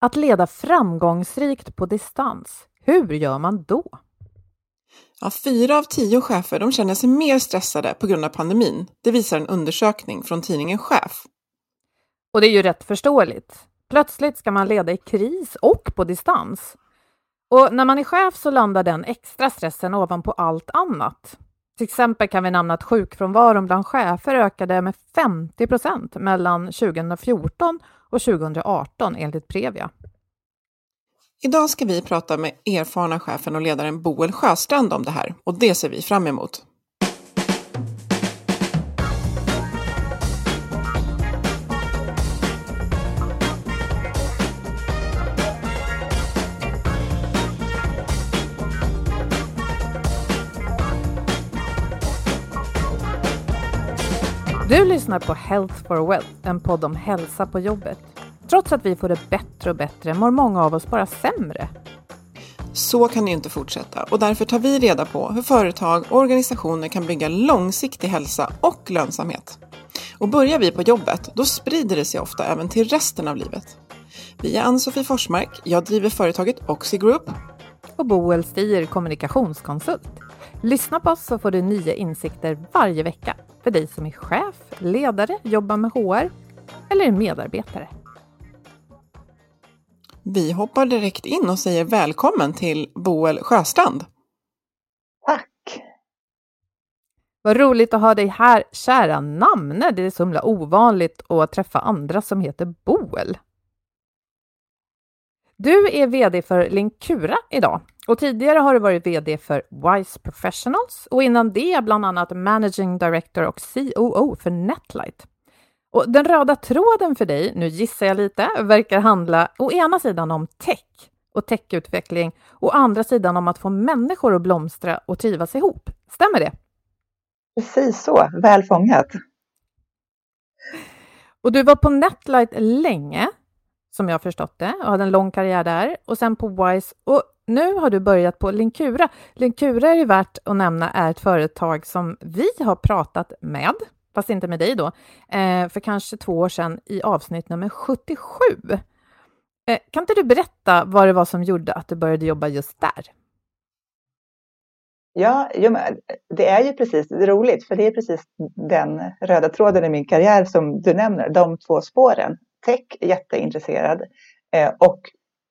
Att leda framgångsrikt på distans, hur gör man då? Ja, fyra av tio chefer de känner sig mer stressade på grund av pandemin. Det visar en undersökning från tidningen Chef. Och det är ju rätt förståeligt. Plötsligt ska man leda i kris och på distans. Och när man är chef så landar den extra stressen ovanpå allt annat. Till exempel kan vi nämna att sjukfrånvaron bland chefer ökade med 50 procent mellan 2014 och 2018 enligt Previa. Idag ska vi prata med erfarna chefen och ledaren Boel Sjöstrand om det här och det ser vi fram emot. Du lyssnar på Health for Wealth, en podd om hälsa på jobbet. Trots att vi får det bättre och bättre mår många av oss bara sämre. Så kan det ju inte fortsätta och därför tar vi reda på hur företag och organisationer kan bygga långsiktig hälsa och lönsamhet. Och börjar vi på jobbet, då sprider det sig ofta även till resten av livet. Vi är Ann-Sofie Forsmark, jag driver företaget Oxy Group. Och Boel Stier, kommunikationskonsult. Lyssna på oss så får du nya insikter varje vecka för dig som är chef, ledare, jobbar med HR eller är medarbetare. Vi hoppar direkt in och säger välkommen till Boel Sjöstrand. Tack! Vad roligt att ha dig här, kära namne. Det är så himla ovanligt att träffa andra som heter Boel. Du är VD för Linkura idag och tidigare har du varit VD för Wise Professionals och innan det bland annat Managing Director och COO för Netlight. Och den röda tråden för dig, nu gissar jag lite, verkar handla å ena sidan om tech och techutveckling och å andra sidan om att få människor att blomstra och trivas ihop. Stämmer det? Precis så, väl fångat. Och du var på Netlight länge, som jag har förstått det, och hade en lång karriär där och sen på Wise och nu har du börjat på Linkura. Linkura är ju värt att nämna är ett företag som vi har pratat med, fast inte med dig då, eh, för kanske två år sedan i avsnitt nummer 77. Eh, kan inte du berätta vad det var som gjorde att du började jobba just där? Ja, eh, det är ju precis det är roligt, för det är precis den röda tråden i min karriär som du nämner, de två spåren. Tech, jätteintresserad, eh, och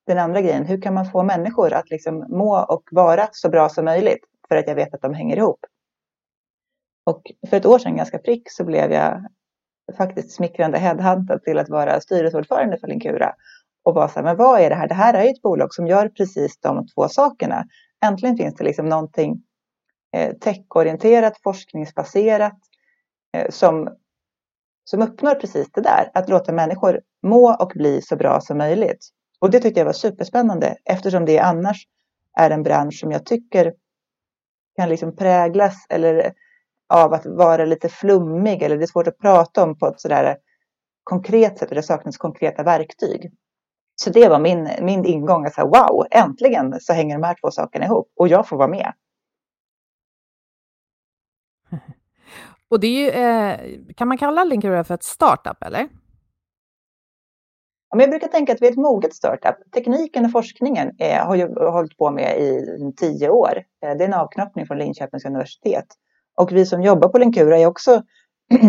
den andra grejen, hur kan man få människor att liksom må och vara så bra som möjligt för att jag vet att de hänger ihop. Och för ett år sedan, ganska prick, så blev jag faktiskt smickrande headhuntad till att vara styrelseordförande för Linkura och var så här, men vad är det här? Det här är ju ett bolag som gör precis de två sakerna. Äntligen finns det liksom någonting eh, techorienterat, forskningsbaserat eh, som, som uppnår precis det där, att låta människor må och bli så bra som möjligt. Och det tyckte jag var superspännande eftersom det annars är en bransch som jag tycker kan liksom präglas eller av att vara lite flummig eller det är svårt att prata om på ett sådär konkret sätt och det saknas konkreta verktyg. Så det var min, min ingång, att säga, wow, äntligen så hänger de här två sakerna ihop och jag får vara med. Och det är ju, eh, kan man kalla Linkura för ett startup eller? jag brukar tänka att vi är ett moget startup. Tekniken och forskningen är, har ju hållit på med i tio år. Eh, det är en avknoppning från Linköpings universitet. Och vi som jobbar på Linkura är också,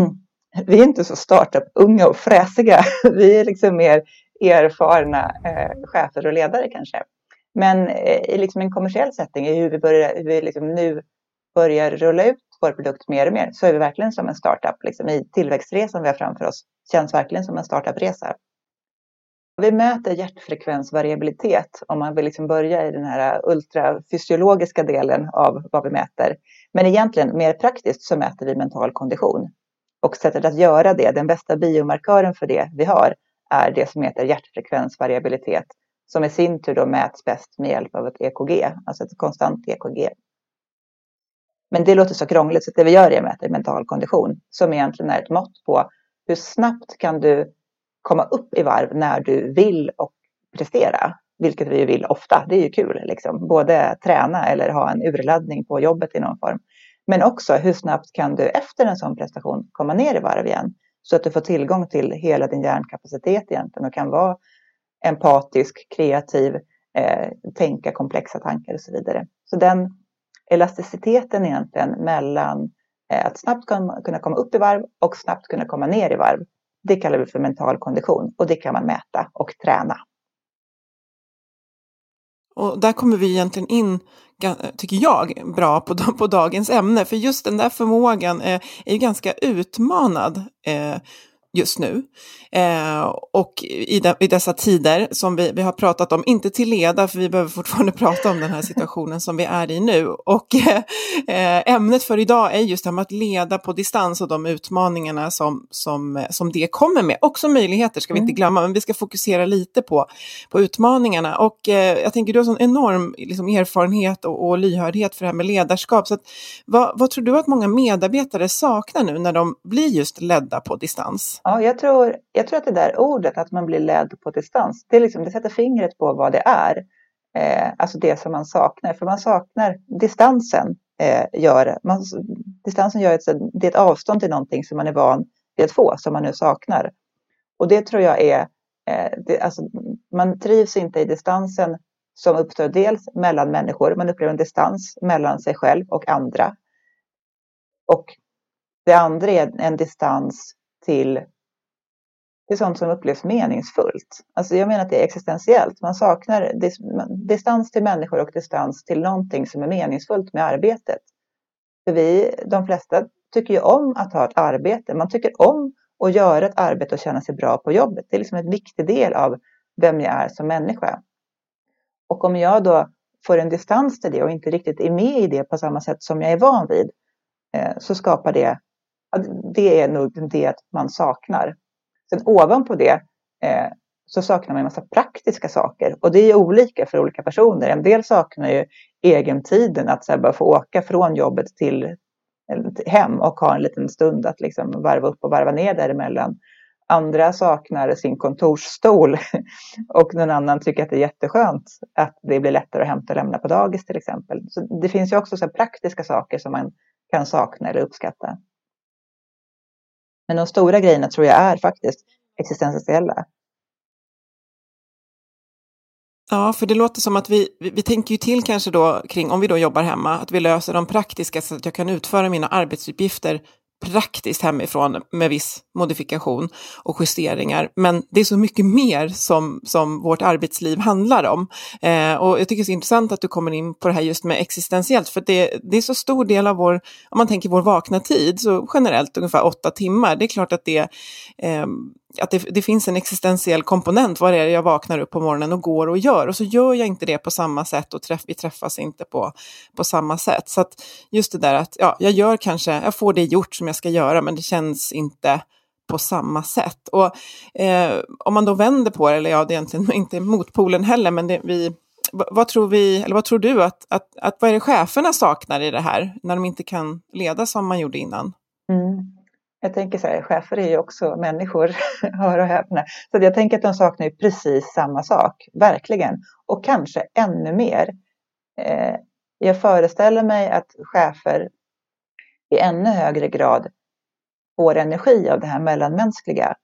vi är inte så startup-unga och fräsiga. Vi är liksom mer erfarna eh, chefer och ledare kanske. Men eh, i liksom en kommersiell setting, i hur vi, börjar, hur vi liksom nu börjar rulla ut vår produkt mer och mer, så är vi verkligen som en startup. Liksom, I tillväxtresan vi har framför oss känns verkligen som en startup-resa. Vi mäter hjärtfrekvensvariabilitet om man vill liksom börja i den här ultrafysiologiska delen av vad vi mäter. Men egentligen mer praktiskt så mäter vi mental kondition. Och sättet att göra det, den bästa biomarkören för det vi har, är det som heter hjärtfrekvensvariabilitet, som i sin tur då mäts bäst med hjälp av ett EKG, alltså ett konstant EKG. Men det låter så krångligt, så det vi gör är att mäta mental kondition, som egentligen är ett mått på hur snabbt kan du komma upp i varv när du vill och prestera, vilket vi vill ofta. Det är ju kul, liksom. både träna eller ha en urladdning på jobbet i någon form. Men också hur snabbt kan du efter en sån prestation komma ner i varv igen så att du får tillgång till hela din hjärnkapacitet egentligen och kan vara empatisk, kreativ, eh, tänka komplexa tankar och så vidare. Så den elasticiteten egentligen mellan eh, att snabbt kunna komma upp i varv och snabbt kunna komma ner i varv det kallar vi för mental kondition och det kan man mäta och träna. Och där kommer vi egentligen in, tycker jag, bra på, på dagens ämne. För just den där förmågan är, är ju ganska utmanad eh, just nu. Eh, och i, de, i, dessa tider som vi, vi har pratat om, inte till leda, för vi behöver fortfarande prata om den här situationen som vi är i nu. Och eh, ämnet för idag är just det här med att leda på distans och de utmaningarna som, som, som det kommer med. Också möjligheter ska vi inte mm. glömma, men vi ska fokusera lite på, på utmaningarna. Och eh, jag tänker, du har sån enorm liksom, erfarenhet och, och lyhördhet för det här med ledarskap. Så att, vad, vad tror du att många medarbetare saknar nu när de blir just ledda på distans? Ja, jag tror, jag tror att det där ordet, att man blir ledd på distans, det, liksom, det sätter fingret på vad det är. Eh, alltså det som man saknar, för man saknar distansen. Eh, gör, man, distansen gör ett, det är ett avstånd till någonting som man är van vid att få, som man nu saknar. Och det tror jag är, eh, det, alltså, man trivs inte i distansen som uppstår dels mellan människor, man upplever en distans mellan sig själv och andra. Och det andra är en distans till det är sånt som upplevs meningsfullt. Alltså jag menar att det är existentiellt. Man saknar distans till människor och distans till någonting som är meningsfullt med arbetet. För vi, de flesta tycker ju om att ha ett arbete. Man tycker om att göra ett arbete och känna sig bra på jobbet. Det är liksom en viktig del av vem jag är som människa. Och om jag då får en distans till det och inte riktigt är med i det på samma sätt som jag är van vid eh, så skapar det, det är nog det man saknar. Sen ovanpå det eh, så saknar man en massa praktiska saker och det är olika för olika personer. En del saknar ju egentiden, att så här, bara få åka från jobbet eh, till, hem och ha en liten stund att liksom varva upp och varva ner däremellan. Andra saknar sin kontorsstol och någon annan tycker att det är jätteskönt att det blir lättare att hämta och lämna på dagis till exempel. Så det finns ju också så praktiska saker som man kan sakna eller uppskatta. Men de stora grejerna tror jag är faktiskt existentiella. Ja, för det låter som att vi, vi, vi, tänker ju till kanske då kring, om vi då jobbar hemma, att vi löser de praktiska så att jag kan utföra mina arbetsuppgifter praktiskt hemifrån med viss modifikation och justeringar. Men det är så mycket mer som, som vårt arbetsliv handlar om. Eh, och jag tycker det är så intressant att du kommer in på det här just med existentiellt, för det, det är så stor del av vår, om man tänker vår vakna tid, så generellt ungefär åtta timmar. Det är klart att det eh, att det, det, finns en existentiell komponent. Vad är det jag vaknar upp på morgonen och går och gör? Och så gör jag inte det på samma sätt och träff, vi träffas inte på, på samma sätt. Så att just det där att ja, jag gör kanske, jag får det gjort som jag ska göra, men det känns inte på samma sätt. Och eh, om man då vänder på det, eller ja, det är egentligen inte motpolen heller, men det, vi, vad tror vi, eller vad tror du att, att, att vad är det cheferna saknar i det här när de inte kan leda som man gjorde innan? Mm. Jag tänker så här, chefer är ju också människor, hör och häpna. Så jag tänker att de saknar precis samma sak, verkligen. Och kanske ännu mer. Eh, jag föreställer mig att chefer i ännu högre grad får energi av det här mellanmänskliga.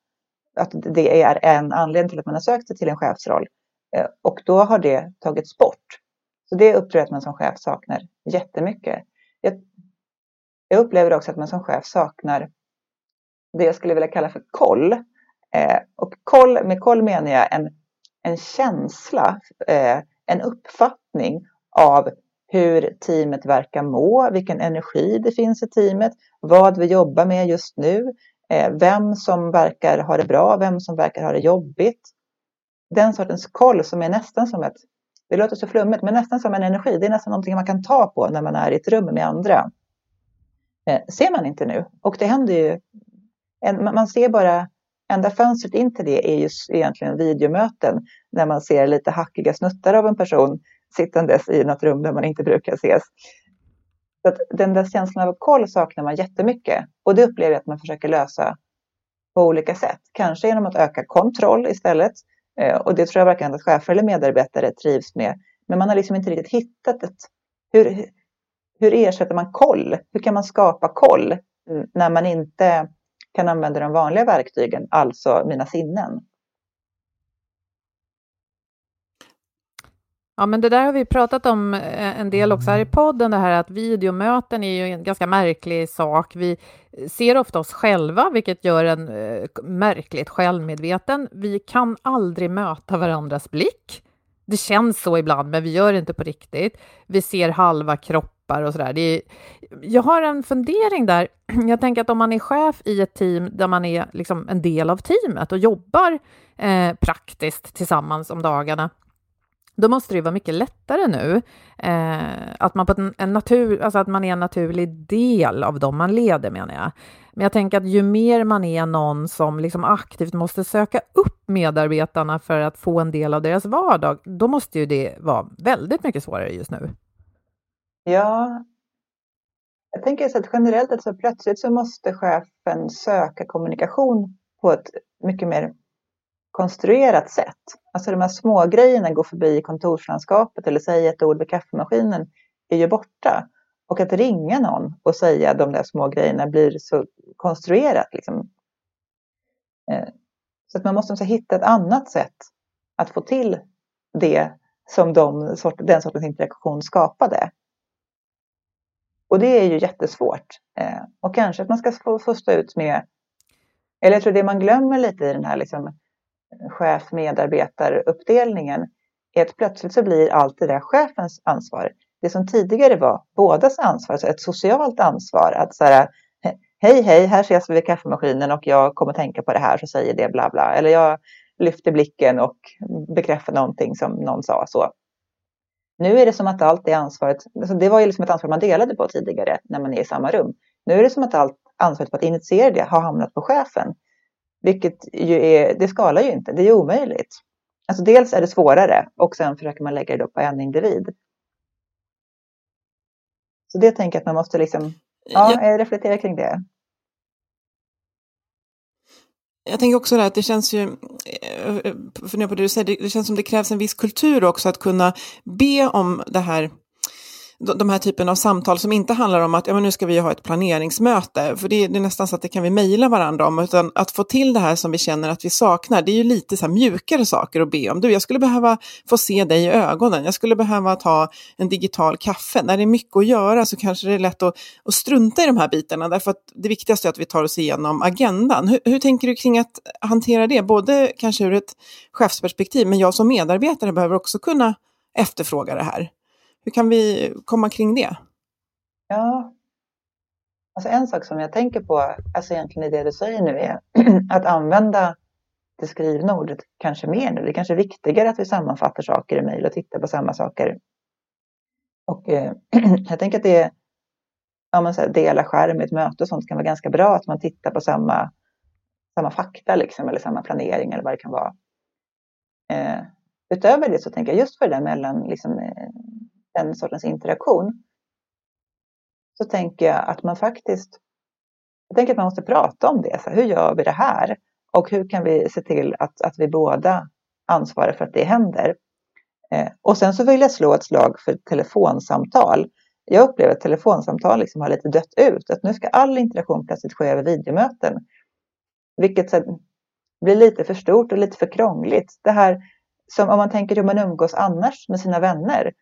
Att det är en anledning till att man har sökt sig till en chefsroll. Eh, och då har det tagits bort. Så det upplever jag att man som chef saknar jättemycket. Jag, jag upplever också att man som chef saknar det jag skulle vilja kalla för koll. Eh, och koll, med koll menar jag en, en känsla, eh, en uppfattning av hur teamet verkar må, vilken energi det finns i teamet, vad vi jobbar med just nu, eh, vem som verkar ha det bra, vem som verkar ha det jobbigt. Den sortens koll som är nästan som ett, det låter så flummigt, men nästan som en energi. Det är nästan någonting man kan ta på när man är i ett rum med andra. Eh, ser man inte nu. Och det händer ju, en, man ser bara enda fönstret in till det är ju egentligen videomöten när man ser lite hackiga snuttar av en person sittandes i något rum där man inte brukar ses. Så att den där känslan av koll saknar man jättemycket och det upplever jag att man försöker lösa på olika sätt. Kanske genom att öka kontroll istället eh, och det tror jag varken att chefer eller medarbetare trivs med. Men man har liksom inte riktigt hittat ett... Hur, hur ersätter man koll? Hur kan man skapa koll när man inte kan använda de vanliga verktygen, alltså mina sinnen? Ja, men det där har vi pratat om eh, en del också här i podden, det här att videomöten är ju en ganska märklig sak. Vi ser ofta oss själva, vilket gör en eh, märkligt självmedveten. Vi kan aldrig möta varandras blick. Det känns så ibland, men vi gör det inte på riktigt. Vi ser halva kroppar och sådär. jag har en fundering där. Jag tänker att om man är chef i ett team där man är liksom en del av teamet och jobbar eh, praktiskt tillsammans om dagarna, då måste det vara mycket lättare nu. Eh, att, man på en, en, natur, alltså att man är en naturlig del av dem man leder, menar jag. Men jag tänker att ju mer man är någon som liksom aktivt måste söka upp medarbetarna för att få en del av deras vardag, då måste ju det vara väldigt mycket svårare just nu. Ja, jag tänker så att generellt att så plötsligt så måste chefen söka kommunikation på ett mycket mer konstruerat sätt. Alltså de här små grejerna går förbi i kontorslandskapet eller säga ett ord vid kaffemaskinen är ju borta. Och att ringa någon och säga de där små grejerna blir så konstruerat. Liksom. Eh, så att man måste hitta ett annat sätt att få till det som de, den sortens interaktion skapade. Och det är ju jättesvårt. Eh, och kanske att man ska få, få stå ut med, eller jag tror det man glömmer lite i den här liksom, eh, chef-medarbetaruppdelningen är att plötsligt så blir allt det där chefens ansvar. Det som tidigare var bådas ansvar, alltså ett socialt ansvar. Att så här, hej, hej, här ses vi vid kaffemaskinen och jag kommer tänka på det här så säger det bla bla. Eller jag lyfter blicken och bekräftar någonting som någon sa så. Nu är det som att allt det ansvaret, alltså det var ju liksom ett ansvar man delade på tidigare när man är i samma rum. Nu är det som att allt ansvaret för att initiera det har hamnat på chefen. Vilket ju är, det skalar ju inte, det är omöjligt. Alltså dels är det svårare och sen försöker man lägga det på en individ. Så det tänker jag att man måste liksom, ja, ja. reflektera kring det. Jag tänker också att det känns ju, eh, eh, för på det du säger, det känns som det krävs en viss kultur också att kunna be om det här de här typen av samtal som inte handlar om att ja, men nu ska vi ha ett planeringsmöte, för det, det är nästan så att det kan vi mejla varandra om, utan att få till det här som vi känner att vi saknar, det är ju lite så här mjukare saker att be om. Du, jag skulle behöva få se dig i ögonen, jag skulle behöva ta en digital kaffe. När det är mycket att göra så kanske det är lätt att, att strunta i de här bitarna, därför att det viktigaste är att vi tar oss igenom agendan. Hur, hur tänker du kring att hantera det, både kanske ur ett chefsperspektiv, men jag som medarbetare behöver också kunna efterfråga det här. Hur kan vi komma kring det? Ja, alltså en sak som jag tänker på, alltså egentligen i det du säger nu, är att använda det skrivna ordet kanske mer nu. Det är kanske är viktigare att vi sammanfattar saker i mejl och tittar på samma saker. Och eh, jag tänker att det är, ja, man säger, dela skärm i ett möte och sånt kan vara ganska bra, att man tittar på samma, samma fakta liksom, eller samma planering eller vad det kan vara. Eh, utöver det så tänker jag just för det där mellan liksom, eh, den sortens interaktion så tänker jag att man faktiskt jag tänker att man måste prata om det. Så hur gör vi det här? Och hur kan vi se till att, att vi båda ansvarar för att det händer? Eh, och sen så vill jag slå ett slag för telefonsamtal. Jag upplever att telefonsamtal liksom har lite dött ut. Att nu ska all interaktion plötsligt ske över videomöten. Vilket så, blir lite för stort och lite för krångligt. Det här som om man tänker hur man umgås annars med sina vänner.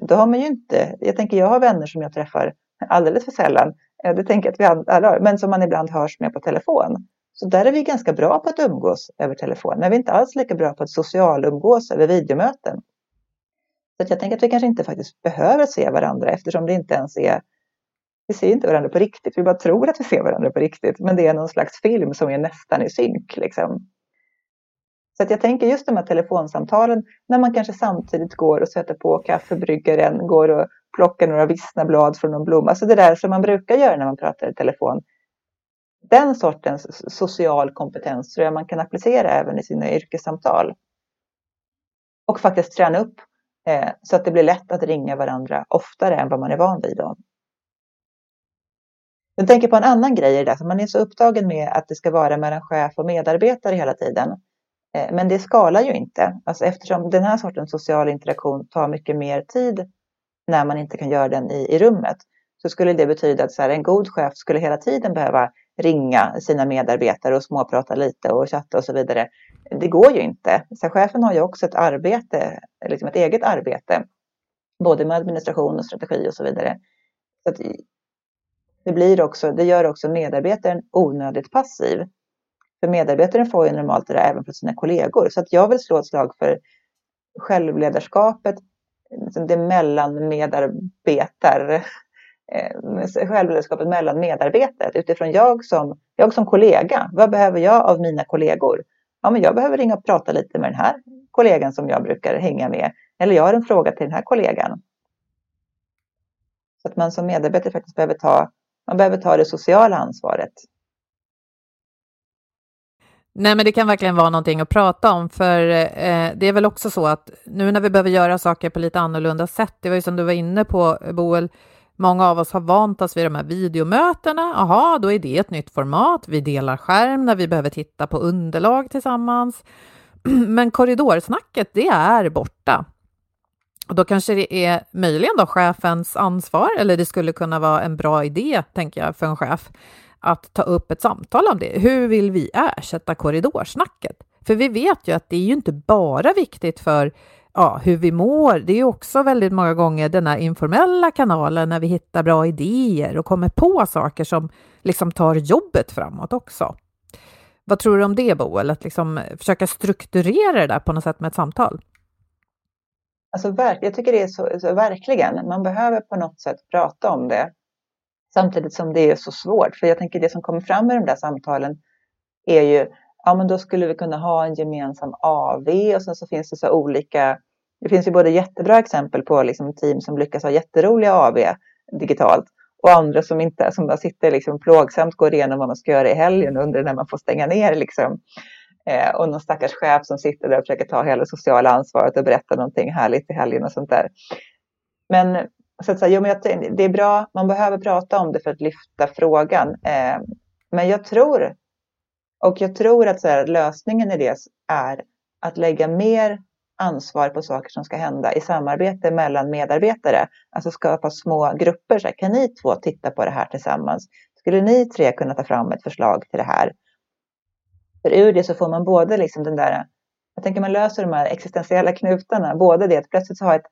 Då har man ju inte, jag tänker jag har vänner som jag träffar alldeles för sällan. Eh, det tänker jag att vi alla har, men som man ibland hörs med på telefon. Så där är vi ganska bra på att umgås över telefon, men vi är inte alls lika bra på att socialumgås över videomöten. Så jag tänker att vi kanske inte faktiskt behöver se varandra eftersom det inte ens är vi ser inte varandra på riktigt, vi bara tror att vi ser varandra på riktigt, men det är någon slags film som är nästan i synk. Liksom. Så att jag tänker just de här telefonsamtalen när man kanske samtidigt går och sätter på kaffebryggaren, går och plockar några vissna blad från någon blomma. Alltså det där som man brukar göra när man pratar i telefon. Den sortens social kompetens tror jag man kan applicera även i sina yrkessamtal. Och faktiskt träna upp eh, så att det blir lätt att ringa varandra oftare än vad man är van vid. Då. Jag tänker på en annan grej i det där, man är så upptagen med att det ska vara mellan chef och medarbetare hela tiden. Eh, men det skalar ju inte, alltså eftersom den här sortens social interaktion tar mycket mer tid när man inte kan göra den i, i rummet. Så skulle det betyda att så här, en god chef skulle hela tiden behöva ringa sina medarbetare och småprata lite och chatta och så vidare. Det går ju inte. Så chefen har ju också ett arbete, liksom ett eget arbete, både med administration och strategi och så vidare. Så det, blir också, det gör också medarbetaren onödigt passiv. För medarbetaren får ju normalt det där även från sina kollegor. Så att jag vill slå ett slag för självledarskapet, liksom det mellan medarbetare, eh, självledarskapet mellan medarbetare. Utifrån jag som, jag som kollega, vad behöver jag av mina kollegor? Ja, men jag behöver ringa och prata lite med den här kollegan som jag brukar hänga med. Eller jag har en fråga till den här kollegan. Så att man som medarbetare faktiskt behöver ta, man behöver ta det sociala ansvaret. Nej, men det kan verkligen vara någonting att prata om, för eh, det är väl också så att nu när vi behöver göra saker på lite annorlunda sätt, det var ju som du var inne på, Boel, många av oss har vant oss vid de här videomötena. Jaha, då är det ett nytt format. Vi delar skärm när vi behöver titta på underlag tillsammans. Men korridorsnacket, det är borta. Och då kanske det är möjligen då chefens ansvar, eller det skulle kunna vara en bra idé, tänker jag, för en chef, att ta upp ett samtal om det. Hur vill vi ersätta korridorsnacket? För vi vet ju att det är ju inte bara viktigt för ja, hur vi mår. Det är också väldigt många gånger den här informella kanalen när vi hittar bra idéer och kommer på saker som liksom tar jobbet framåt också. Vad tror du om det, Boel? Att liksom försöka strukturera det där på något sätt med ett samtal? Alltså, jag tycker det är så, så, verkligen. Man behöver på något sätt prata om det. Samtidigt som det är så svårt. För jag tänker det som kommer fram i de där samtalen är ju, ja men då skulle vi kunna ha en gemensam AV och sen så finns det så olika, det finns ju både jättebra exempel på liksom team som lyckas ha jätteroliga AV digitalt och andra som inte, som bara sitter liksom plågsamt, går igenom vad man ska göra i helgen och undrar när man får stänga ner liksom. Eh, och någon stackars chef som sitter där och försöker ta hela sociala ansvaret och berätta någonting härligt i helgen och sånt där. Men så att säga, jo, men jag, det är bra, man behöver prata om det för att lyfta frågan. Eh, men jag tror, och jag tror att så här, lösningen i det är att lägga mer ansvar på saker som ska hända i samarbete mellan medarbetare. Alltså skapa små grupper. Så här, kan ni två titta på det här tillsammans? Skulle ni tre kunna ta fram ett förslag till det här? För ur det så får man både liksom den där, jag tänker man löser de här existentiella knutarna, både det att plötsligt ha ett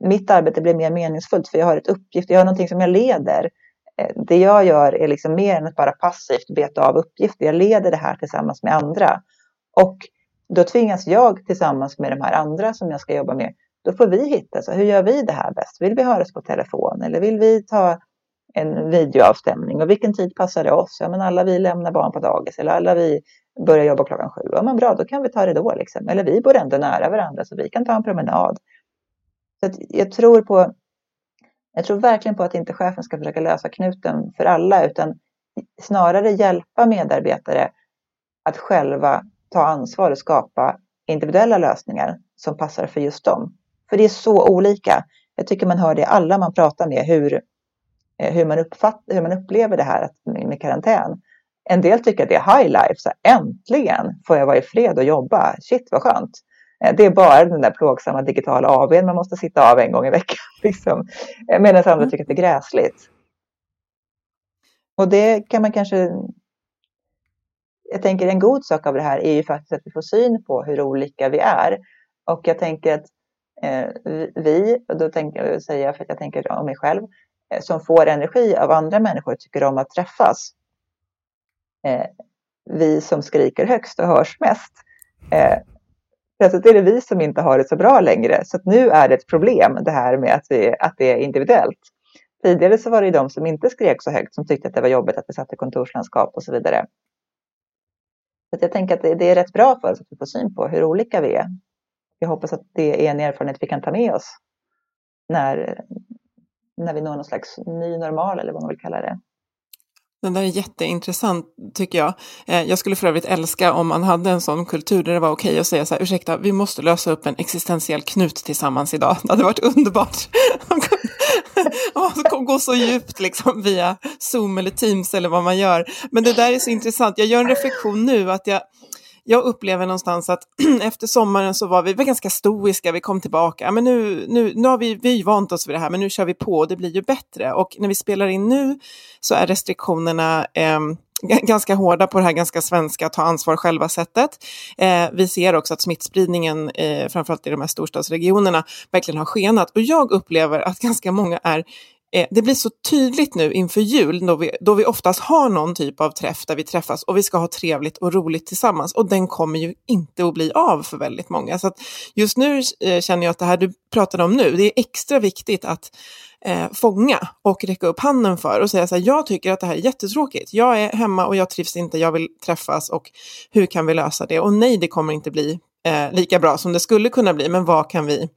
mitt arbete blir mer meningsfullt för jag har ett uppgift, jag har någonting som jag leder. Eh, det jag gör är liksom mer än att bara passivt beta av uppgifter. Jag leder det här tillsammans med andra. Och då tvingas jag tillsammans med de här andra som jag ska jobba med, då får vi hitta, så hur gör vi det här bäst? Vill vi höras på telefon eller vill vi ta en videoavstämning och vilken tid passar det oss? Ja, men alla vi lämnar barn på dagis eller alla vi börjar jobba klockan sju. Ja, men bra, då kan vi ta det då liksom. Eller vi bor ändå nära varandra så vi kan ta en promenad. Så jag tror på jag tror verkligen på att inte chefen ska försöka lösa knuten för alla utan snarare hjälpa medarbetare att själva ta ansvar och skapa individuella lösningar. som passar för just dem. För det är så olika. Jag tycker man hör det alla man pratar med, hur, eh, hur, man, uppfattar, hur man upplever det här med karantän. En del tycker att det är high life, så äntligen får jag vara i fred och jobba. Shit vad skönt. Eh, det är bara den där plågsamma digitala AWn man måste sitta av en gång i veckan. Liksom. Eh, medan andra mm. tycker att det är gräsligt. Och det kan man kanske... Jag tänker en god sak av det här är ju faktiskt att vi får syn på hur olika vi är. Och jag tänker att eh, vi, och då tänker jag säga för att jag tänker om mig själv, eh, som får energi av andra människor tycker om att träffas. Eh, vi som skriker högst och hörs mest. Plötsligt är det vi som inte har det så bra längre. Så nu är det ett problem det här med att, vi, att det är individuellt. Tidigare så var det de som inte skrek så högt som tyckte att det var jobbigt att vi satt i kontorslandskap och så vidare. Så jag tänker att det är rätt bra för oss att vi får syn på hur olika vi är. Jag hoppas att det är en erfarenhet vi kan ta med oss när, när vi når någon slags ny normal eller vad man vill kalla det. Den där är jätteintressant tycker jag. Eh, jag skulle för övrigt älska om man hade en sån kultur där det var okej att säga så här, ursäkta, vi måste lösa upp en existentiell knut tillsammans idag. Det hade varit underbart. Gå så djupt liksom via Zoom eller Teams eller vad man gör. Men det där är så intressant. Jag gör en reflektion nu att jag jag upplever någonstans att efter sommaren så var vi, var ganska stoiska, vi kom tillbaka, men nu, nu, nu har vi, vi vant oss vid det här, men nu kör vi på och det blir ju bättre. Och när vi spelar in nu så är restriktionerna eh, ganska hårda på det här ganska svenska ta ansvar själva sättet. Eh, vi ser också att smittspridningen, eh, framförallt i de här storstadsregionerna, verkligen har skenat. Och jag upplever att ganska många är Eh, det blir så tydligt nu inför jul då vi, då vi oftast har någon typ av träff där vi träffas och vi ska ha trevligt och roligt tillsammans och den kommer ju inte att bli av för väldigt många. Så just nu eh, känner jag att det här du pratade om nu, det är extra viktigt att eh, fånga och räcka upp handen för och säga så här, jag tycker att det här är jättetråkigt. Jag är hemma och jag trivs inte, jag vill träffas och hur kan vi lösa det? Och nej, det kommer inte bli eh, lika bra som det skulle kunna bli, men vad kan vi,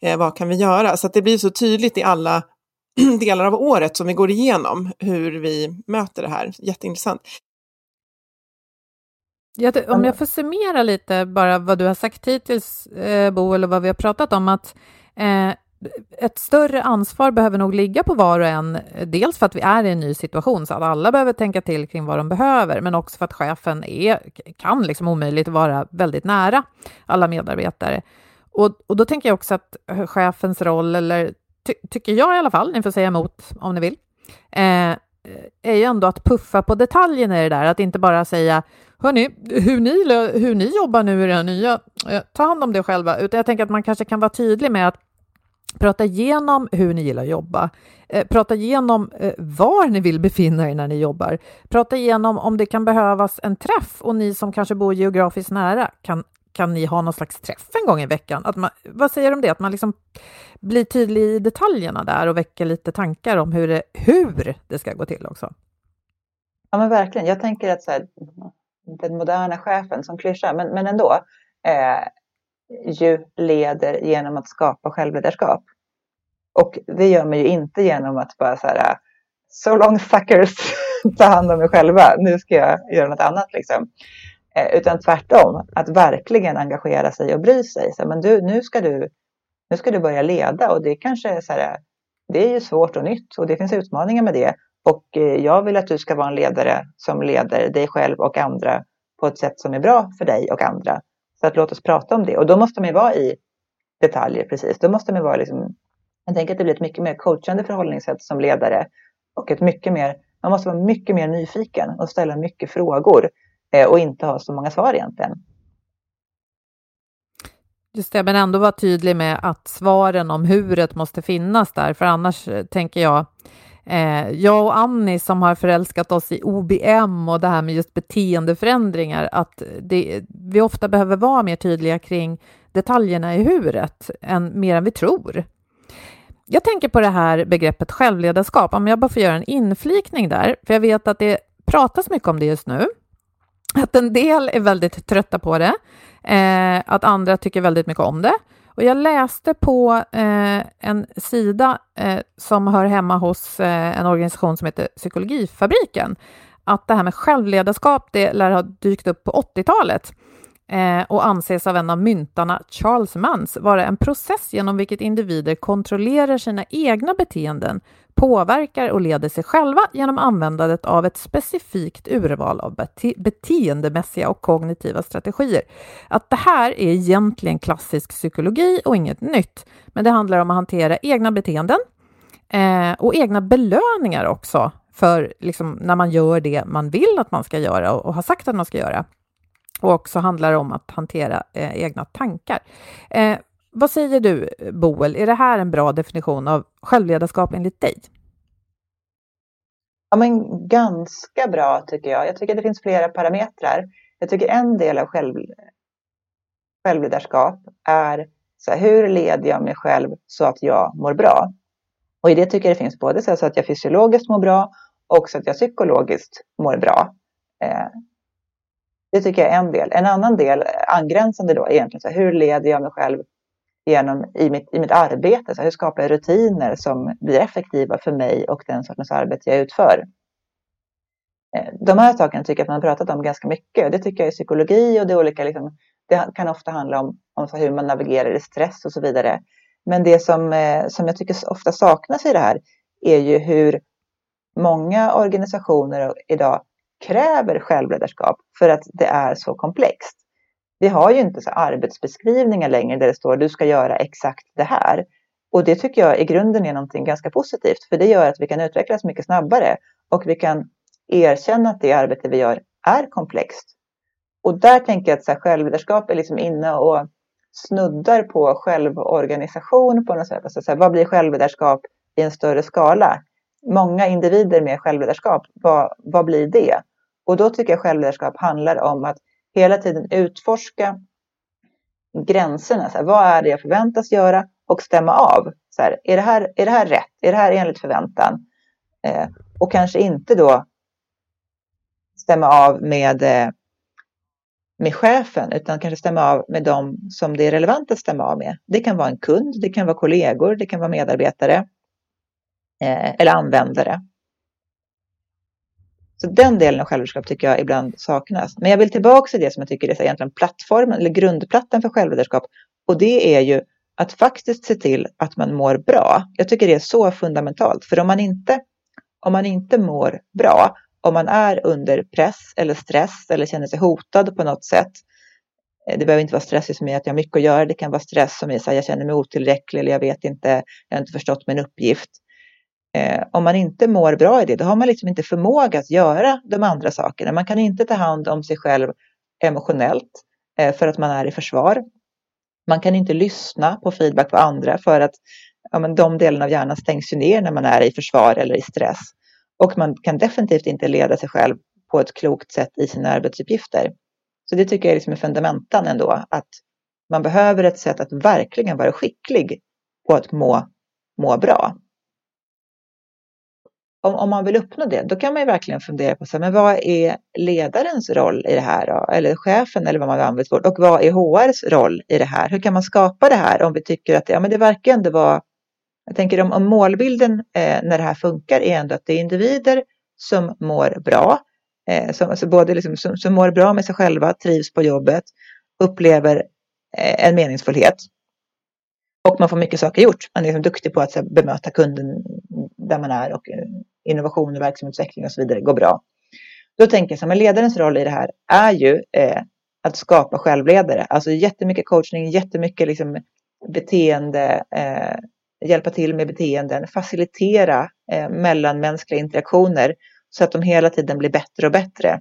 eh, vad kan vi göra? Så att det blir så tydligt i alla delar av året som vi går igenom hur vi möter det här. Jätteintressant. Jag, om jag får summera lite bara vad du har sagt hittills, eh, Bo, eller vad vi har pratat om, att eh, ett större ansvar behöver nog ligga på var och en, dels för att vi är i en ny situation, så att alla behöver tänka till kring vad de behöver, men också för att chefen är, kan liksom omöjligt vara väldigt nära alla medarbetare. Och, och då tänker jag också att chefens roll, eller ty tycker jag i alla fall, ni får säga emot om ni vill, eh, är ju ändå att puffa på detaljerna i det där, att inte bara säga Hörni, hur ni, hur ni jobbar nu i det nya, eh, ta hand om det själva, utan jag tänker att man kanske kan vara tydlig med att prata igenom hur ni gillar att jobba, eh, prata igenom eh, var ni vill befinna er när ni jobbar, prata igenom om det kan behövas en träff och ni som kanske bor geografiskt nära kan kan ni ha någon slags träff en gång i veckan? Att man, vad säger du om det? Att man liksom blir tydlig i detaljerna där och väcker lite tankar om hur det, hur det ska gå till också. Ja, men verkligen. Jag tänker att så här, den moderna chefen som klyscha, men, men ändå, eh, ju leder genom att skapa självledarskap. Och det gör man ju inte genom att bara så här, so long suckers, ta hand om mig själva, nu ska jag göra något annat liksom. Eh, utan tvärtom, att verkligen engagera sig och bry sig. Så, men du, nu, ska du, nu ska du börja leda och det kanske är så här, det är ju svårt och nytt och det finns utmaningar med det. Och eh, jag vill att du ska vara en ledare som leder dig själv och andra på ett sätt som är bra för dig och andra. Så att låt oss prata om det. Och då måste man ju vara i detaljer precis. Då måste man vara liksom, jag tänker att det blir ett mycket mer coachande förhållningssätt som ledare. Och ett mycket mer, man måste vara mycket mer nyfiken och ställa mycket frågor. Eh, och inte ha så många svar egentligen. Just det, men ändå vara tydlig med att svaren om huret måste finnas där, för annars eh, tänker jag eh, jag och Annie som har förälskat oss i OBM och det här med just beteendeförändringar, att det, vi ofta behöver vara mer tydliga kring detaljerna i huret, än, mer än vi tror. Jag tänker på det här begreppet självledarskap, om jag bara får göra en inflikning där, för jag vet att det pratas mycket om det just nu att en del är väldigt trötta på det, eh, att andra tycker väldigt mycket om det. Och jag läste på eh, en sida eh, som hör hemma hos eh, en organisation som heter Psykologifabriken, att det här med självledarskap, det lär ha dykt upp på 80-talet. eh, och anses av en av myntarna, Charles Mans, vara en process genom vilket individer kontrollerar sina egna beteenden, påverkar och leder sig själva genom användandet av ett specifikt urval av bete beteendemässiga och kognitiva strategier. Att det här är egentligen klassisk psykologi och inget nytt, men det handlar om att hantera egna beteenden eh, och egna belöningar också för liksom, när man gör det man vill att man ska göra och, och har sagt att man ska göra. Och också handlar om att hantera eh, egna tankar. Eh, vad säger du, Boel? Är det här en bra definition av självledarskap enligt dig? Ja, men ganska bra tycker jag. Jag tycker det finns flera parametrar. Jag tycker en del av själv, självledarskap är så här, hur leder jag mig själv så att jag mår bra? Och i det tycker jag det finns både så att jag fysiologiskt mår bra och så att jag psykologiskt mår bra. Eh, det tycker jag är en del. En annan del, angränsande då, är egentligen så här, hur leder jag mig själv genom, i, mitt, i mitt arbete? Så hur skapar jag rutiner som blir effektiva för mig och den sortens arbete jag utför? Eh, de här sakerna tycker jag att man har pratat om ganska mycket. Det tycker jag är psykologi och det, olika, liksom, det kan ofta handla om, om hur man navigerar i stress och så vidare. Men det som, eh, som jag tycker ofta saknas i det här är ju hur många organisationer idag kräver självledarskap för att det är så komplext. Vi har ju inte så arbetsbeskrivningar längre där det står du ska göra exakt det här. Och det tycker jag i grunden är någonting ganska positivt för det gör att vi kan utvecklas mycket snabbare och vi kan erkänna att det arbete vi gör är komplext. Och där tänker jag att så här, självledarskap är liksom inne och snuddar på självorganisation på något sätt. Alltså, så här, vad blir självledarskap i en större skala? Många individer med självledarskap, vad, vad blir det? Och då tycker jag självledarskap handlar om att hela tiden utforska gränserna. Så här, vad är det jag förväntas göra? Och stämma av. Så här, är, det här, är det här rätt? Är det här enligt förväntan? Eh, och kanske inte då stämma av med, eh, med chefen utan kanske stämma av med dem som det är relevant att stämma av med. Det kan vara en kund, det kan vara kollegor, det kan vara medarbetare eh, eller användare. Så den delen av självledarskap tycker jag ibland saknas. Men jag vill tillbaka till det som jag tycker är egentligen plattformen eller grundplattan för självledarskap. Och det är ju att faktiskt se till att man mår bra. Jag tycker det är så fundamentalt. För om man inte, om man inte mår bra, om man är under press eller stress eller känner sig hotad på något sätt. Eh, det behöver inte vara stress som är att jag har mycket att göra. Det kan vara stress som är att jag känner mig otillräcklig eller jag vet inte, jag har inte förstått min uppgift. Eh, om man inte mår bra i det, då har man liksom inte förmåga att göra de andra sakerna. Man kan inte ta hand om sig själv emotionellt eh, för att man är i försvar. Man kan inte lyssna på feedback på andra för att ja, men de delarna av hjärnan stängs ju ner när man är i försvar eller i stress. Och man kan definitivt inte leda sig själv på ett klokt sätt i sina arbetsuppgifter. Så det tycker jag är liksom fundamentan ändå, att man behöver ett sätt att verkligen vara skicklig på att må, må bra om, om man vill uppnå det, då kan man ju verkligen fundera på så här, men vad är ledarens roll i det här? Då? Eller chefen eller vad man använder för Och vad är HRs roll i det här? Hur kan man skapa det här om vi tycker att ja, men det verkar ändå vara jag tänker om, om målbilden eh, när det här funkar är ändå att det är individer som mår bra, eh, som, alltså både liksom, som, som mår bra med sig själva, trivs på jobbet, upplever eh, en meningsfullhet. Och man får mycket saker gjort. Man är liksom duktig på att här, bemöta kunden där man är och eh, innovation och verksamhetsutveckling och så vidare går bra. Då tänker jag så här, ledarens roll i det här är ju eh, att skapa självledare. Alltså jättemycket coachning, jättemycket liksom beteende, eh, hjälpa till med beteenden, facilitera eh, mellanmänskliga interaktioner så att de hela tiden blir bättre och bättre.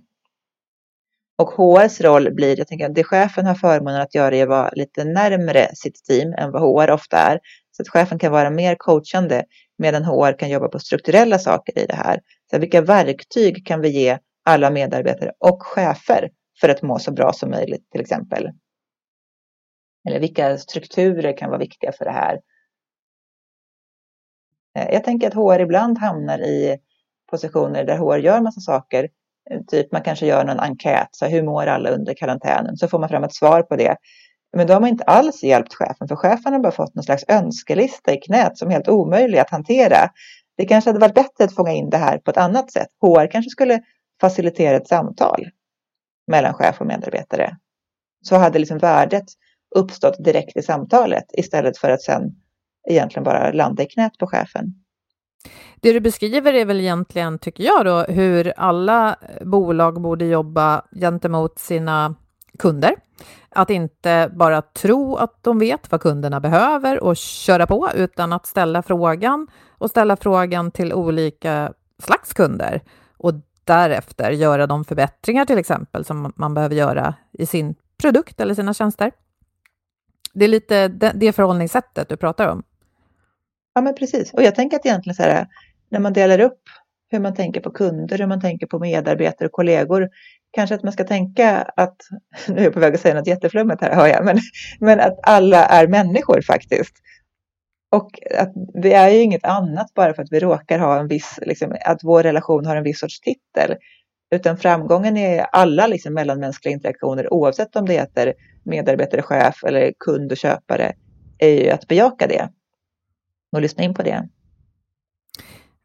Och HRs roll blir, jag tänker att det chefen har förmånen att göra är att vara lite närmre sitt team än vad HR ofta är. Så att chefen kan vara mer coachande medan HR kan jobba på strukturella saker i det här. Så vilka verktyg kan vi ge alla medarbetare och chefer för att må så bra som möjligt till exempel? Eller vilka strukturer kan vara viktiga för det här? Eh, jag tänker att HR ibland hamnar i positioner där HR gör massa saker. Eh, typ man kanske gör någon enkät, så hur mår alla under karantänen? Så får man fram ett svar på det. Men då har man inte alls hjälpt chefen, för chefen har bara fått någon slags önskelista i knät som är helt omöjlig att hantera. Det kanske hade varit bättre att fånga in det här på ett annat sätt. HR kanske skulle facilitera ett samtal mellan chef och medarbetare så hade liksom värdet uppstått direkt i samtalet istället för att sen egentligen bara landa i knät på chefen. Det du beskriver är väl egentligen, tycker jag, då, hur alla bolag borde jobba gentemot sina kunder. Att inte bara tro att de vet vad kunderna behöver och köra på, utan att ställa frågan och ställa frågan till olika slags kunder och därefter göra de förbättringar till exempel som man behöver göra i sin produkt eller sina tjänster. Det är lite det förhållningssättet du pratar om. Ja, men precis. Och jag tänker att egentligen så här, när man delar upp hur man tänker på kunder, hur man tänker på medarbetare och kollegor, kanske att man ska tänka att, nu är jag på väg att säga något jätteflummigt här, hör jag, men, men att alla är människor faktiskt. Och att vi är ju inget annat bara för att vi råkar ha en viss, liksom, att vår relation har en viss sorts titel. Utan framgången är alla liksom, mellanmänskliga interaktioner, oavsett om det heter medarbetare, chef eller kund och köpare, är ju att bejaka det och lyssna in på det.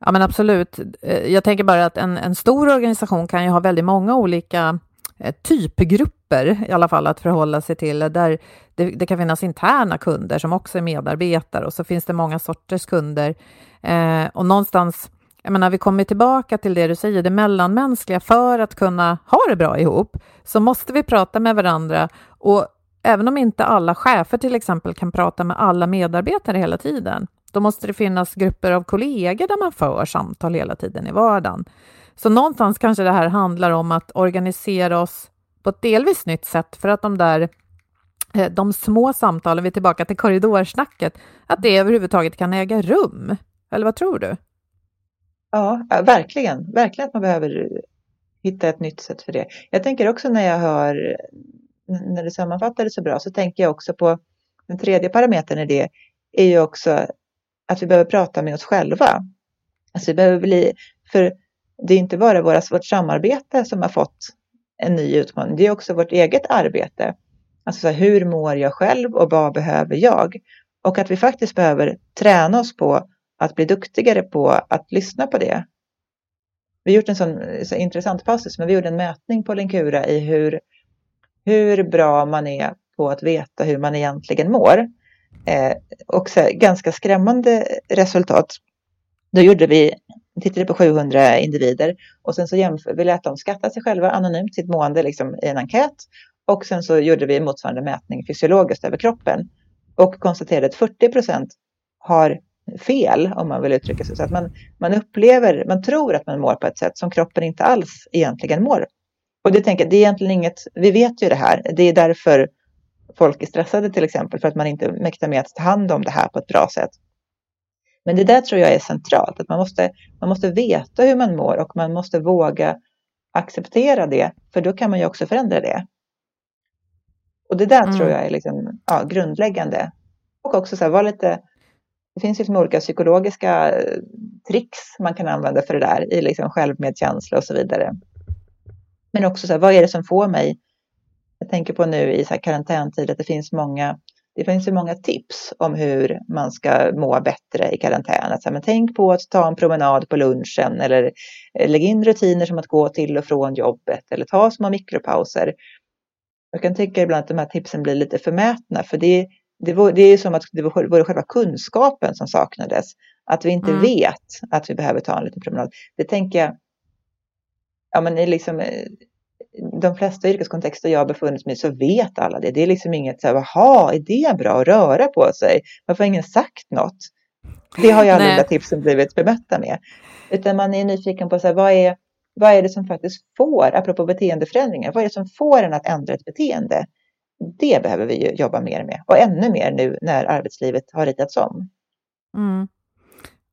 Ja, men absolut. Eh, jag tänker bara att en, en stor organisation kan ju ha väldigt många olika eh, typgrupper i alla fall att förhålla sig till. Där det, det, kan finnas interna kunder som också är medarbetare och så finns det många sorters kunder. Eh, och någonstans, jag menar, vi kommer tillbaka till det du säger, det mellanmänskliga. För att kunna ha det bra ihop så måste vi prata med varandra och även om inte alla chefer till exempel kan prata med alla medarbetare hela tiden, då måste det finnas grupper av kollegor där man för samtal hela tiden i vardagen. Så någonstans kanske det här handlar om att organisera oss på ett delvis nytt sätt för att de där eh, de små samtalen, vi är tillbaka till korridorsnacket, att det överhuvudtaget kan äga rum. Eller vad tror du? Ja, verkligen. Verkligen att man behöver hitta ett nytt sätt för det. Jag tänker också när jag hör, när du sammanfattar det så bra, så tänker jag också på den tredje parametern i det, är ju också att vi behöver prata med oss själva. Alltså vi behöver bli, för det är inte bara våra, vårt samarbete som har fått en ny utmaning, det är också vårt eget arbete. Alltså här, hur mår jag själv och vad behöver jag? Och att vi faktiskt behöver träna oss på att bli duktigare på att lyssna på det. Vi har gjort en sån så intressant passus, men vi gjorde en mätning på Linkura i hur, hur bra man är på att veta hur man egentligen mår. Eh, också ganska skrämmande resultat. Då gjorde vi, tittade på 700 individer och sen så jämför, vi lät dem skatta sig själva anonymt, sitt mående liksom, i en enkät. Och sen så gjorde vi motsvarande mätning fysiologiskt över kroppen och konstaterade att 40 procent har fel, om man vill uttrycka sig så. Att man, man upplever, man tror att man mår på ett sätt som kroppen inte alls egentligen mår. Och det tänker det är egentligen inget, vi vet ju det här, det är därför folk är stressade till exempel för att man inte mäktar med att ta hand om det här på ett bra sätt. Men det där tror jag är centralt, att man måste, man måste veta hur man mår och man måste våga acceptera det, för då kan man ju också förändra det. Och det där mm. tror jag är liksom, ja, grundläggande. Och också så här, vara lite, det finns liksom olika psykologiska eh, tricks man kan använda för det där i liksom självmedkänsla och så vidare. Men också så här, vad är det som får mig jag tänker på nu i så här karantäntid att det finns många det finns ju många tips om hur man ska må bättre i karantän. Att, så här, men tänk på att ta en promenad på lunchen eller eh, lägg in rutiner som att gå till och från jobbet eller ta små mikropauser. Jag kan tycka ibland att de här tipsen blir lite förmätna för det, det, det är som att det vore själva kunskapen som saknades. Att vi inte mm. vet att vi behöver ta en liten promenad. Det tänker jag, ja men liksom eh, de flesta yrkeskontexter jag har befunnit mig i så vet alla det. Det är liksom inget så här, jaha, är det bra att röra på sig? Varför har ingen sagt något? Det har ju alla de tipsen blivit bemötta med. Utan man är nyfiken på så här, vad, är, vad är det som faktiskt får, apropå beteendeförändringar, vad är det som får en att ändra ett beteende? Det behöver vi ju jobba mer med och ännu mer nu när arbetslivet har ritats om. Mm.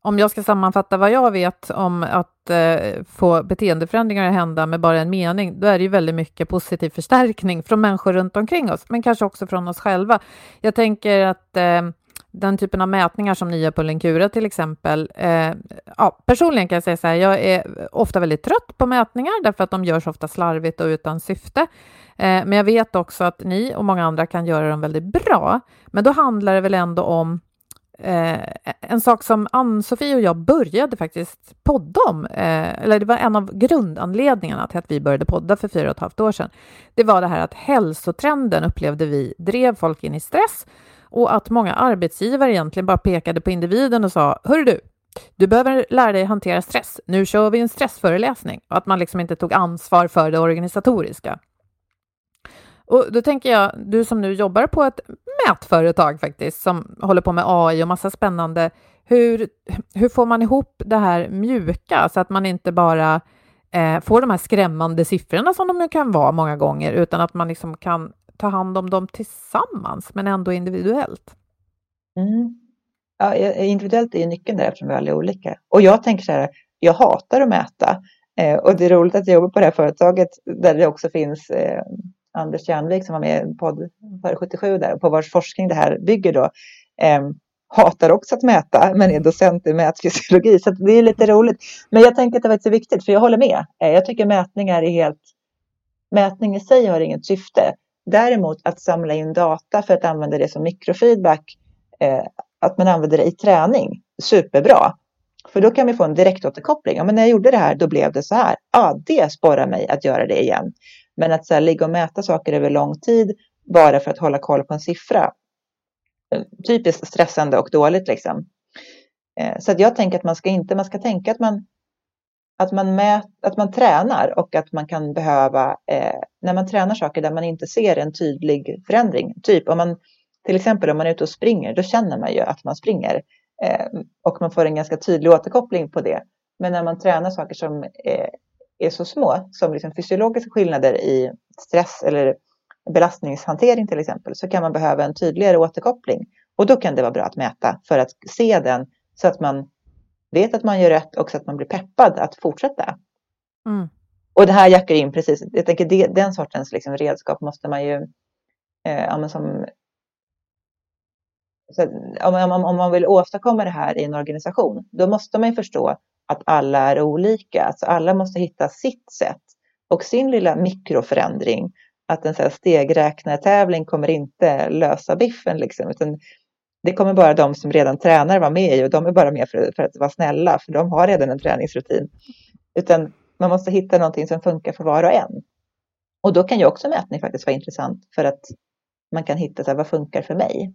Om jag ska sammanfatta vad jag vet om att eh, få beteendeförändringar att hända med bara en mening, då är det ju väldigt mycket positiv förstärkning från människor runt omkring oss, men kanske också från oss själva. Jag tänker att eh, den typen av mätningar som ni gör på Lenkura till exempel. Eh, ja, personligen kan jag säga så här, jag är ofta väldigt trött på mätningar därför att de görs ofta slarvigt och utan syfte. Eh, men jag vet också att ni och många andra kan göra dem väldigt bra. Men då handlar det väl ändå om Eh, en sak som Ann-Sofie och jag började faktiskt podda om, eh, eller det var en av grundanledningarna till att vi började podda för fyra och ett halvt år sedan. Det var det här att hälsotrenden upplevde vi drev folk in i stress och att många arbetsgivare egentligen bara pekade på individen och sa Hörru du, du behöver lära dig hantera stress. Nu kör vi en stressföreläsning och att man liksom inte tog ansvar för det organisatoriska. Och då tänker jag, du som nu jobbar på ett mätföretag faktiskt, som håller på med AI och massa spännande, hur, hur får man ihop det här mjuka så att man inte bara eh, får de här skrämmande siffrorna som de kan vara många gånger, utan att man liksom kan ta hand om dem tillsammans, men ändå individuellt? Mm. Ja, eh, individuellt är ju nyckeln där eftersom vi alla är olika. Och jag tänker så här, jag hatar att mäta. Eh, och det är roligt att jag jobbar på det här företaget där det också finns eh, Anders Jernvik som var med i podd för 77 där, på vars forskning det här bygger då, eh, hatar också att mäta, men är docent i mätfysiologi. Så det är lite roligt. Men jag tänker att det är viktigt, för jag håller med. Eh, jag tycker mätningar är helt... Mätning i sig har inget syfte. Däremot att samla in data för att använda det som mikrofeedback, eh, att man använder det i träning, superbra. För då kan vi få en direktåterkoppling. Ja, men när jag gjorde det här, då blev det så här. Ja, det sporrar mig att göra det igen. Men att så här, ligga och mäta saker över lång tid bara för att hålla koll på en siffra. Eh, typiskt stressande och dåligt liksom. Eh, så att jag tänker att man ska inte, man ska tänka att man, att man, mät, att man tränar och att man kan behöva, eh, när man tränar saker där man inte ser en tydlig förändring. Typ om man, till exempel om man är ute och springer, då känner man ju att man springer. Eh, och man får en ganska tydlig återkoppling på det. Men när man tränar saker som eh, är så små som liksom fysiologiska skillnader i stress eller belastningshantering till exempel så kan man behöva en tydligare återkoppling. Och då kan det vara bra att mäta för att se den så att man vet att man gör rätt och så att man blir peppad att fortsätta. Mm. Och det här jackar in precis, jag tänker det, den sortens liksom redskap måste man ju, eh, ja, som, så, om, om, om man vill åstadkomma det här i en organisation, då måste man ju förstå att alla är olika. Så alla måste hitta sitt sätt och sin lilla mikroförändring. Att en stegräknartävling kommer inte lösa biffen liksom, utan det kommer bara de som redan tränar vara med i och de är bara med för, för att vara snälla, för de har redan en träningsrutin. Utan man måste hitta någonting som funkar för var och en. Och då kan ju också mätning faktiskt vara intressant för att man kan hitta så här, vad funkar för mig.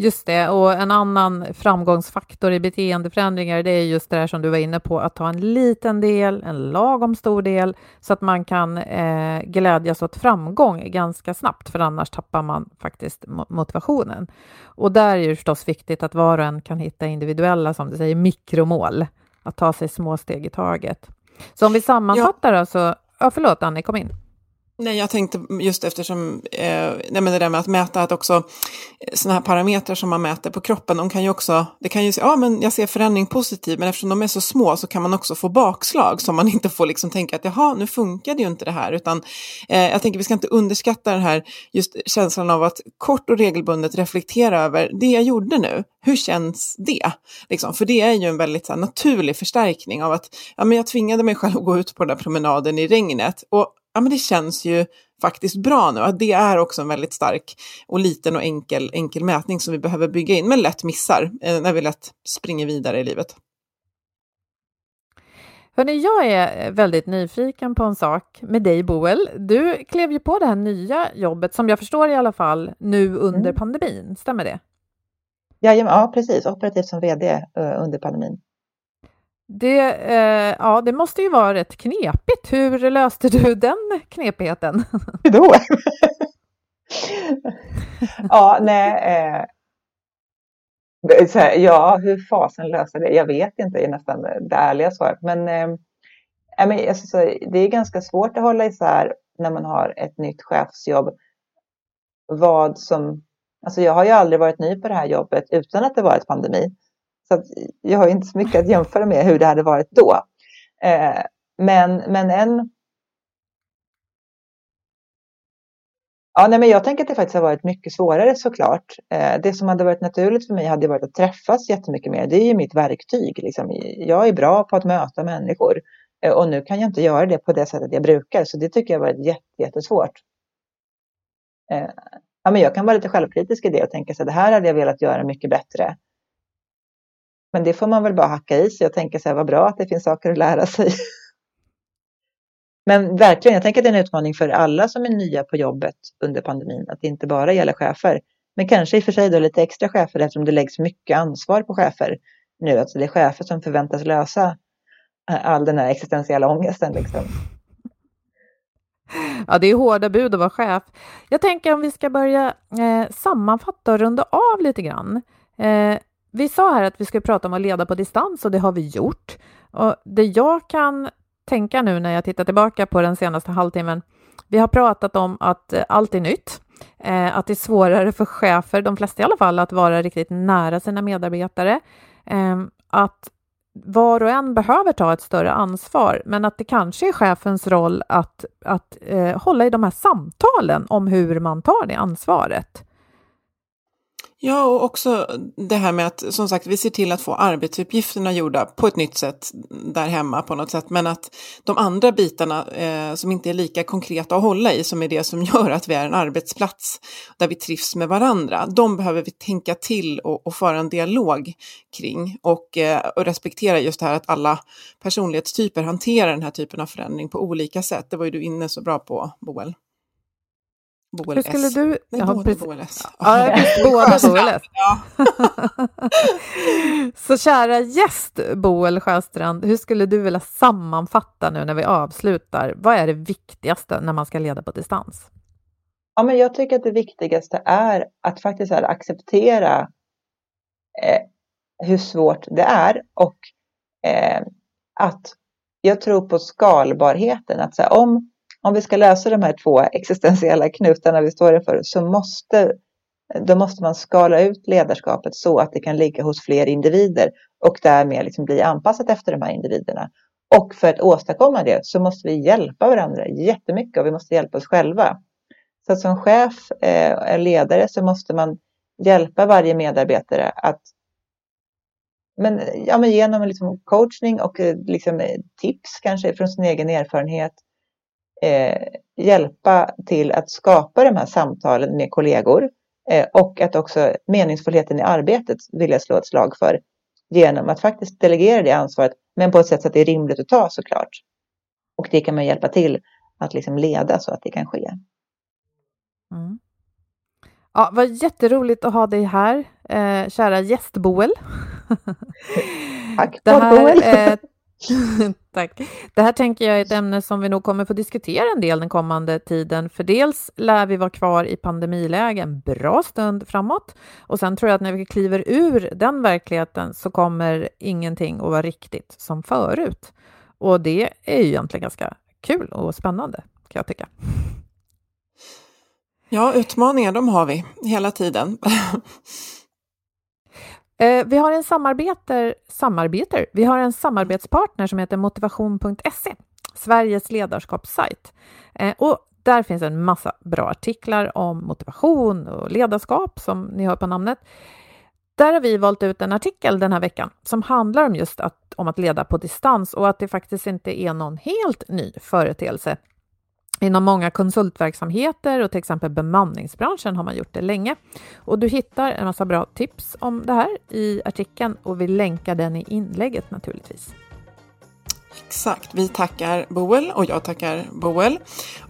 Just det, och en annan framgångsfaktor i beteendeförändringar, det är just det där som du var inne på, att ta en liten del, en lagom stor del, så att man kan eh, glädjas åt framgång ganska snabbt, för annars tappar man faktiskt motivationen. Och där är det förstås viktigt att var och en kan hitta individuella, som du säger, mikromål, att ta sig små steg i taget. Så om vi sammanfattar ja. då, så, ja förlåt Annie, kom in. Nej, jag tänkte just eftersom, eh, nej, men det där med att mäta att också eh, sådana här parametrar som man mäter på kroppen, de kan ju också, det kan ju säga, ja men jag ser förändring positiv, men eftersom de är så små så kan man också få bakslag som man inte får liksom tänka att jaha, nu funkade ju inte det här, utan eh, jag tänker vi ska inte underskatta den här just känslan av att kort och regelbundet reflektera över det jag gjorde nu, hur känns det? Liksom, för det är ju en väldigt så här, naturlig förstärkning av att ja, men jag tvingade mig själv att gå ut på den där promenaden i regnet och ja, men det känns ju faktiskt bra nu. Att det är också en väldigt stark och liten och enkel, enkel mätning som vi behöver bygga in, men lätt missar eh, när vi lätt springer vidare i livet. Hörrni, jag är väldigt nyfiken på en sak med dig, Boel. Du klev ju på det här nya jobbet, som jag förstår i alla fall, nu under mm. pandemin. Stämmer det? Ja, precis. Operativt som vd uh, under pandemin. Det, eh, ja, det måste ju vara rätt knepigt. Hur löste du den knepigheten? Hur då? ja, nej. Eh, här, ja, hur fasen löser det? Jag vet inte, är nästan det ärliga svaret. Men, eh, men alltså, det är ganska svårt att hålla isär när man har ett nytt chefsjobb. Vad som... Alltså jag har ju aldrig varit ny på det här jobbet utan att det varit pandemi. Så jag har inte så mycket att jämföra med hur det hade varit då. Eh, men, men en... Ja, nej, men jag tänker att det faktiskt har varit mycket svårare såklart. Eh, det som hade varit naturligt för mig hade varit att träffas jättemycket mer. Det är ju mitt verktyg. Liksom. Jag är bra på att möta människor eh, och nu kan jag inte göra det på det sättet jag brukar. Så det tycker jag har varit jättesvårt. Eh, ja, men jag kan vara lite självkritisk i det och tänka så det här hade jag velat göra mycket bättre. Men det får man väl bara hacka i sig och tänka så här, vad bra att det finns saker att lära sig. Men verkligen, jag tänker att det är en utmaning för alla som är nya på jobbet under pandemin, att det inte bara gäller chefer. Men kanske i och för sig då lite extra chefer eftersom det läggs mycket ansvar på chefer nu. Alltså det är chefer som förväntas lösa eh, all den här existentiella ångesten. Liksom. Ja, det är hårda bud att vara chef. Jag tänker om vi ska börja eh, sammanfatta och runda av lite grann. Eh, vi sa här att vi skulle prata om att leda på distans och det har vi gjort. Och det jag kan tänka nu när jag tittar tillbaka på den senaste halvtimmen, vi har pratat om att eh, allt är nytt, eh, att det är svårare för chefer, de flesta i alla fall, att vara riktigt nära sina medarbetare, ehm, att var och en behöver ta ett större ansvar, men att det kanske är chefens roll att, att eh, hålla i de här samtalen om hur man tar det ansvaret. Ja, och också det här med att som sagt vi ser till att få arbetsuppgifterna gjorda på ett nytt sätt där hemma på något sätt. Men att de andra bitarna eh, som inte är lika konkreta att hålla i, som är det som gör att vi är en arbetsplats där vi trivs med varandra, de behöver vi tänka till och, och föra en dialog kring. Och, eh, och respektera just det här att alla personlighetstyper hanterar den här typen av förändring på olika sätt. Det var ju du inne så bra på, Boel. Boel Hur skulle du... Nej, ja, båda Boel S. Ja, båda Boel S. Ja. Så kära gäst Boel Sjöstrand, hur skulle du vilja sammanfatta nu när vi avslutar? Vad är det viktigaste när man ska leda på distans? Ja, men jag tycker att det viktigaste är att faktiskt är acceptera eh, hur svårt det är och eh, att jag tror på skalbarheten. Att så här, om om vi ska lösa de här två existentiella knutarna vi står inför så måste, då måste man skala ut ledarskapet så att det kan ligga hos fler individer och därmed liksom bli anpassat efter de här individerna. Och för att åstadkomma det så måste vi hjälpa varandra jättemycket och vi måste hjälpa oss själva. Så att som chef eh, eller ledare så måste man hjälpa varje medarbetare att men, ja, men genom liksom coachning och eh, liksom eh, tips kanske från sin egen erfarenhet eh, hjälpa till att skapa de här samtalen med kollegor eh, och att också meningsfullheten i arbetet vill jag slå ett slag för genom att faktiskt delegera det ansvaret, men på ett sätt så att det är rimligt att ta såklart. Och det kan man hjälpa till att liksom leda så att det kan ske. Mm. Ja, vad jätteroligt att ha dig här, eh, kära gäst Boel. Tack, det här, Boel. Tack. Det här tänker jag är ett ämne som vi nog kommer få diskutera en del den kommande tiden, för dels lär vi vara kvar i pandemiläge en bra stund framåt och sen tror jag att när vi kliver ur den verkligheten så kommer ingenting att vara riktigt som förut. Och det är ju egentligen ganska kul och spännande, kan jag tycka. Ja, utmaningar, de har vi hela tiden. Eh, vi har en samarbeter, samarbeter. Vi har en samarbetspartner som heter motivation.se, Sveriges ledarskapssajt. Eh, och där finns en massa bra artiklar om motivation och ledarskap, som ni hör på namnet. Där har vi valt ut en artikel den här veckan som handlar om just att, om att leda på distans och att det faktiskt inte är någon helt ny företeelse Inom många konsultverksamheter och till exempel bemanningsbranschen har man gjort det länge. Och du hittar en massa bra tips om det här i artikeln och vi länkar den i inlägget naturligtvis. Exakt, vi tackar Boel och jag tackar Boel.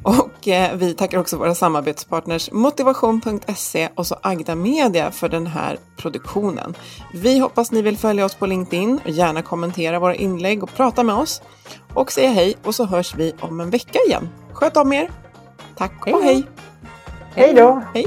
Och eh, vi tackar också våra samarbetspartners Motivation.se och så Agda Media för den här produktionen. Vi hoppas ni vill följa oss på LinkedIn och gärna kommentera våra inlägg och prata med oss. Och säga hej och så hörs vi om en vecka igen. Sköt om er! Tack och hej! Hej då! Hej!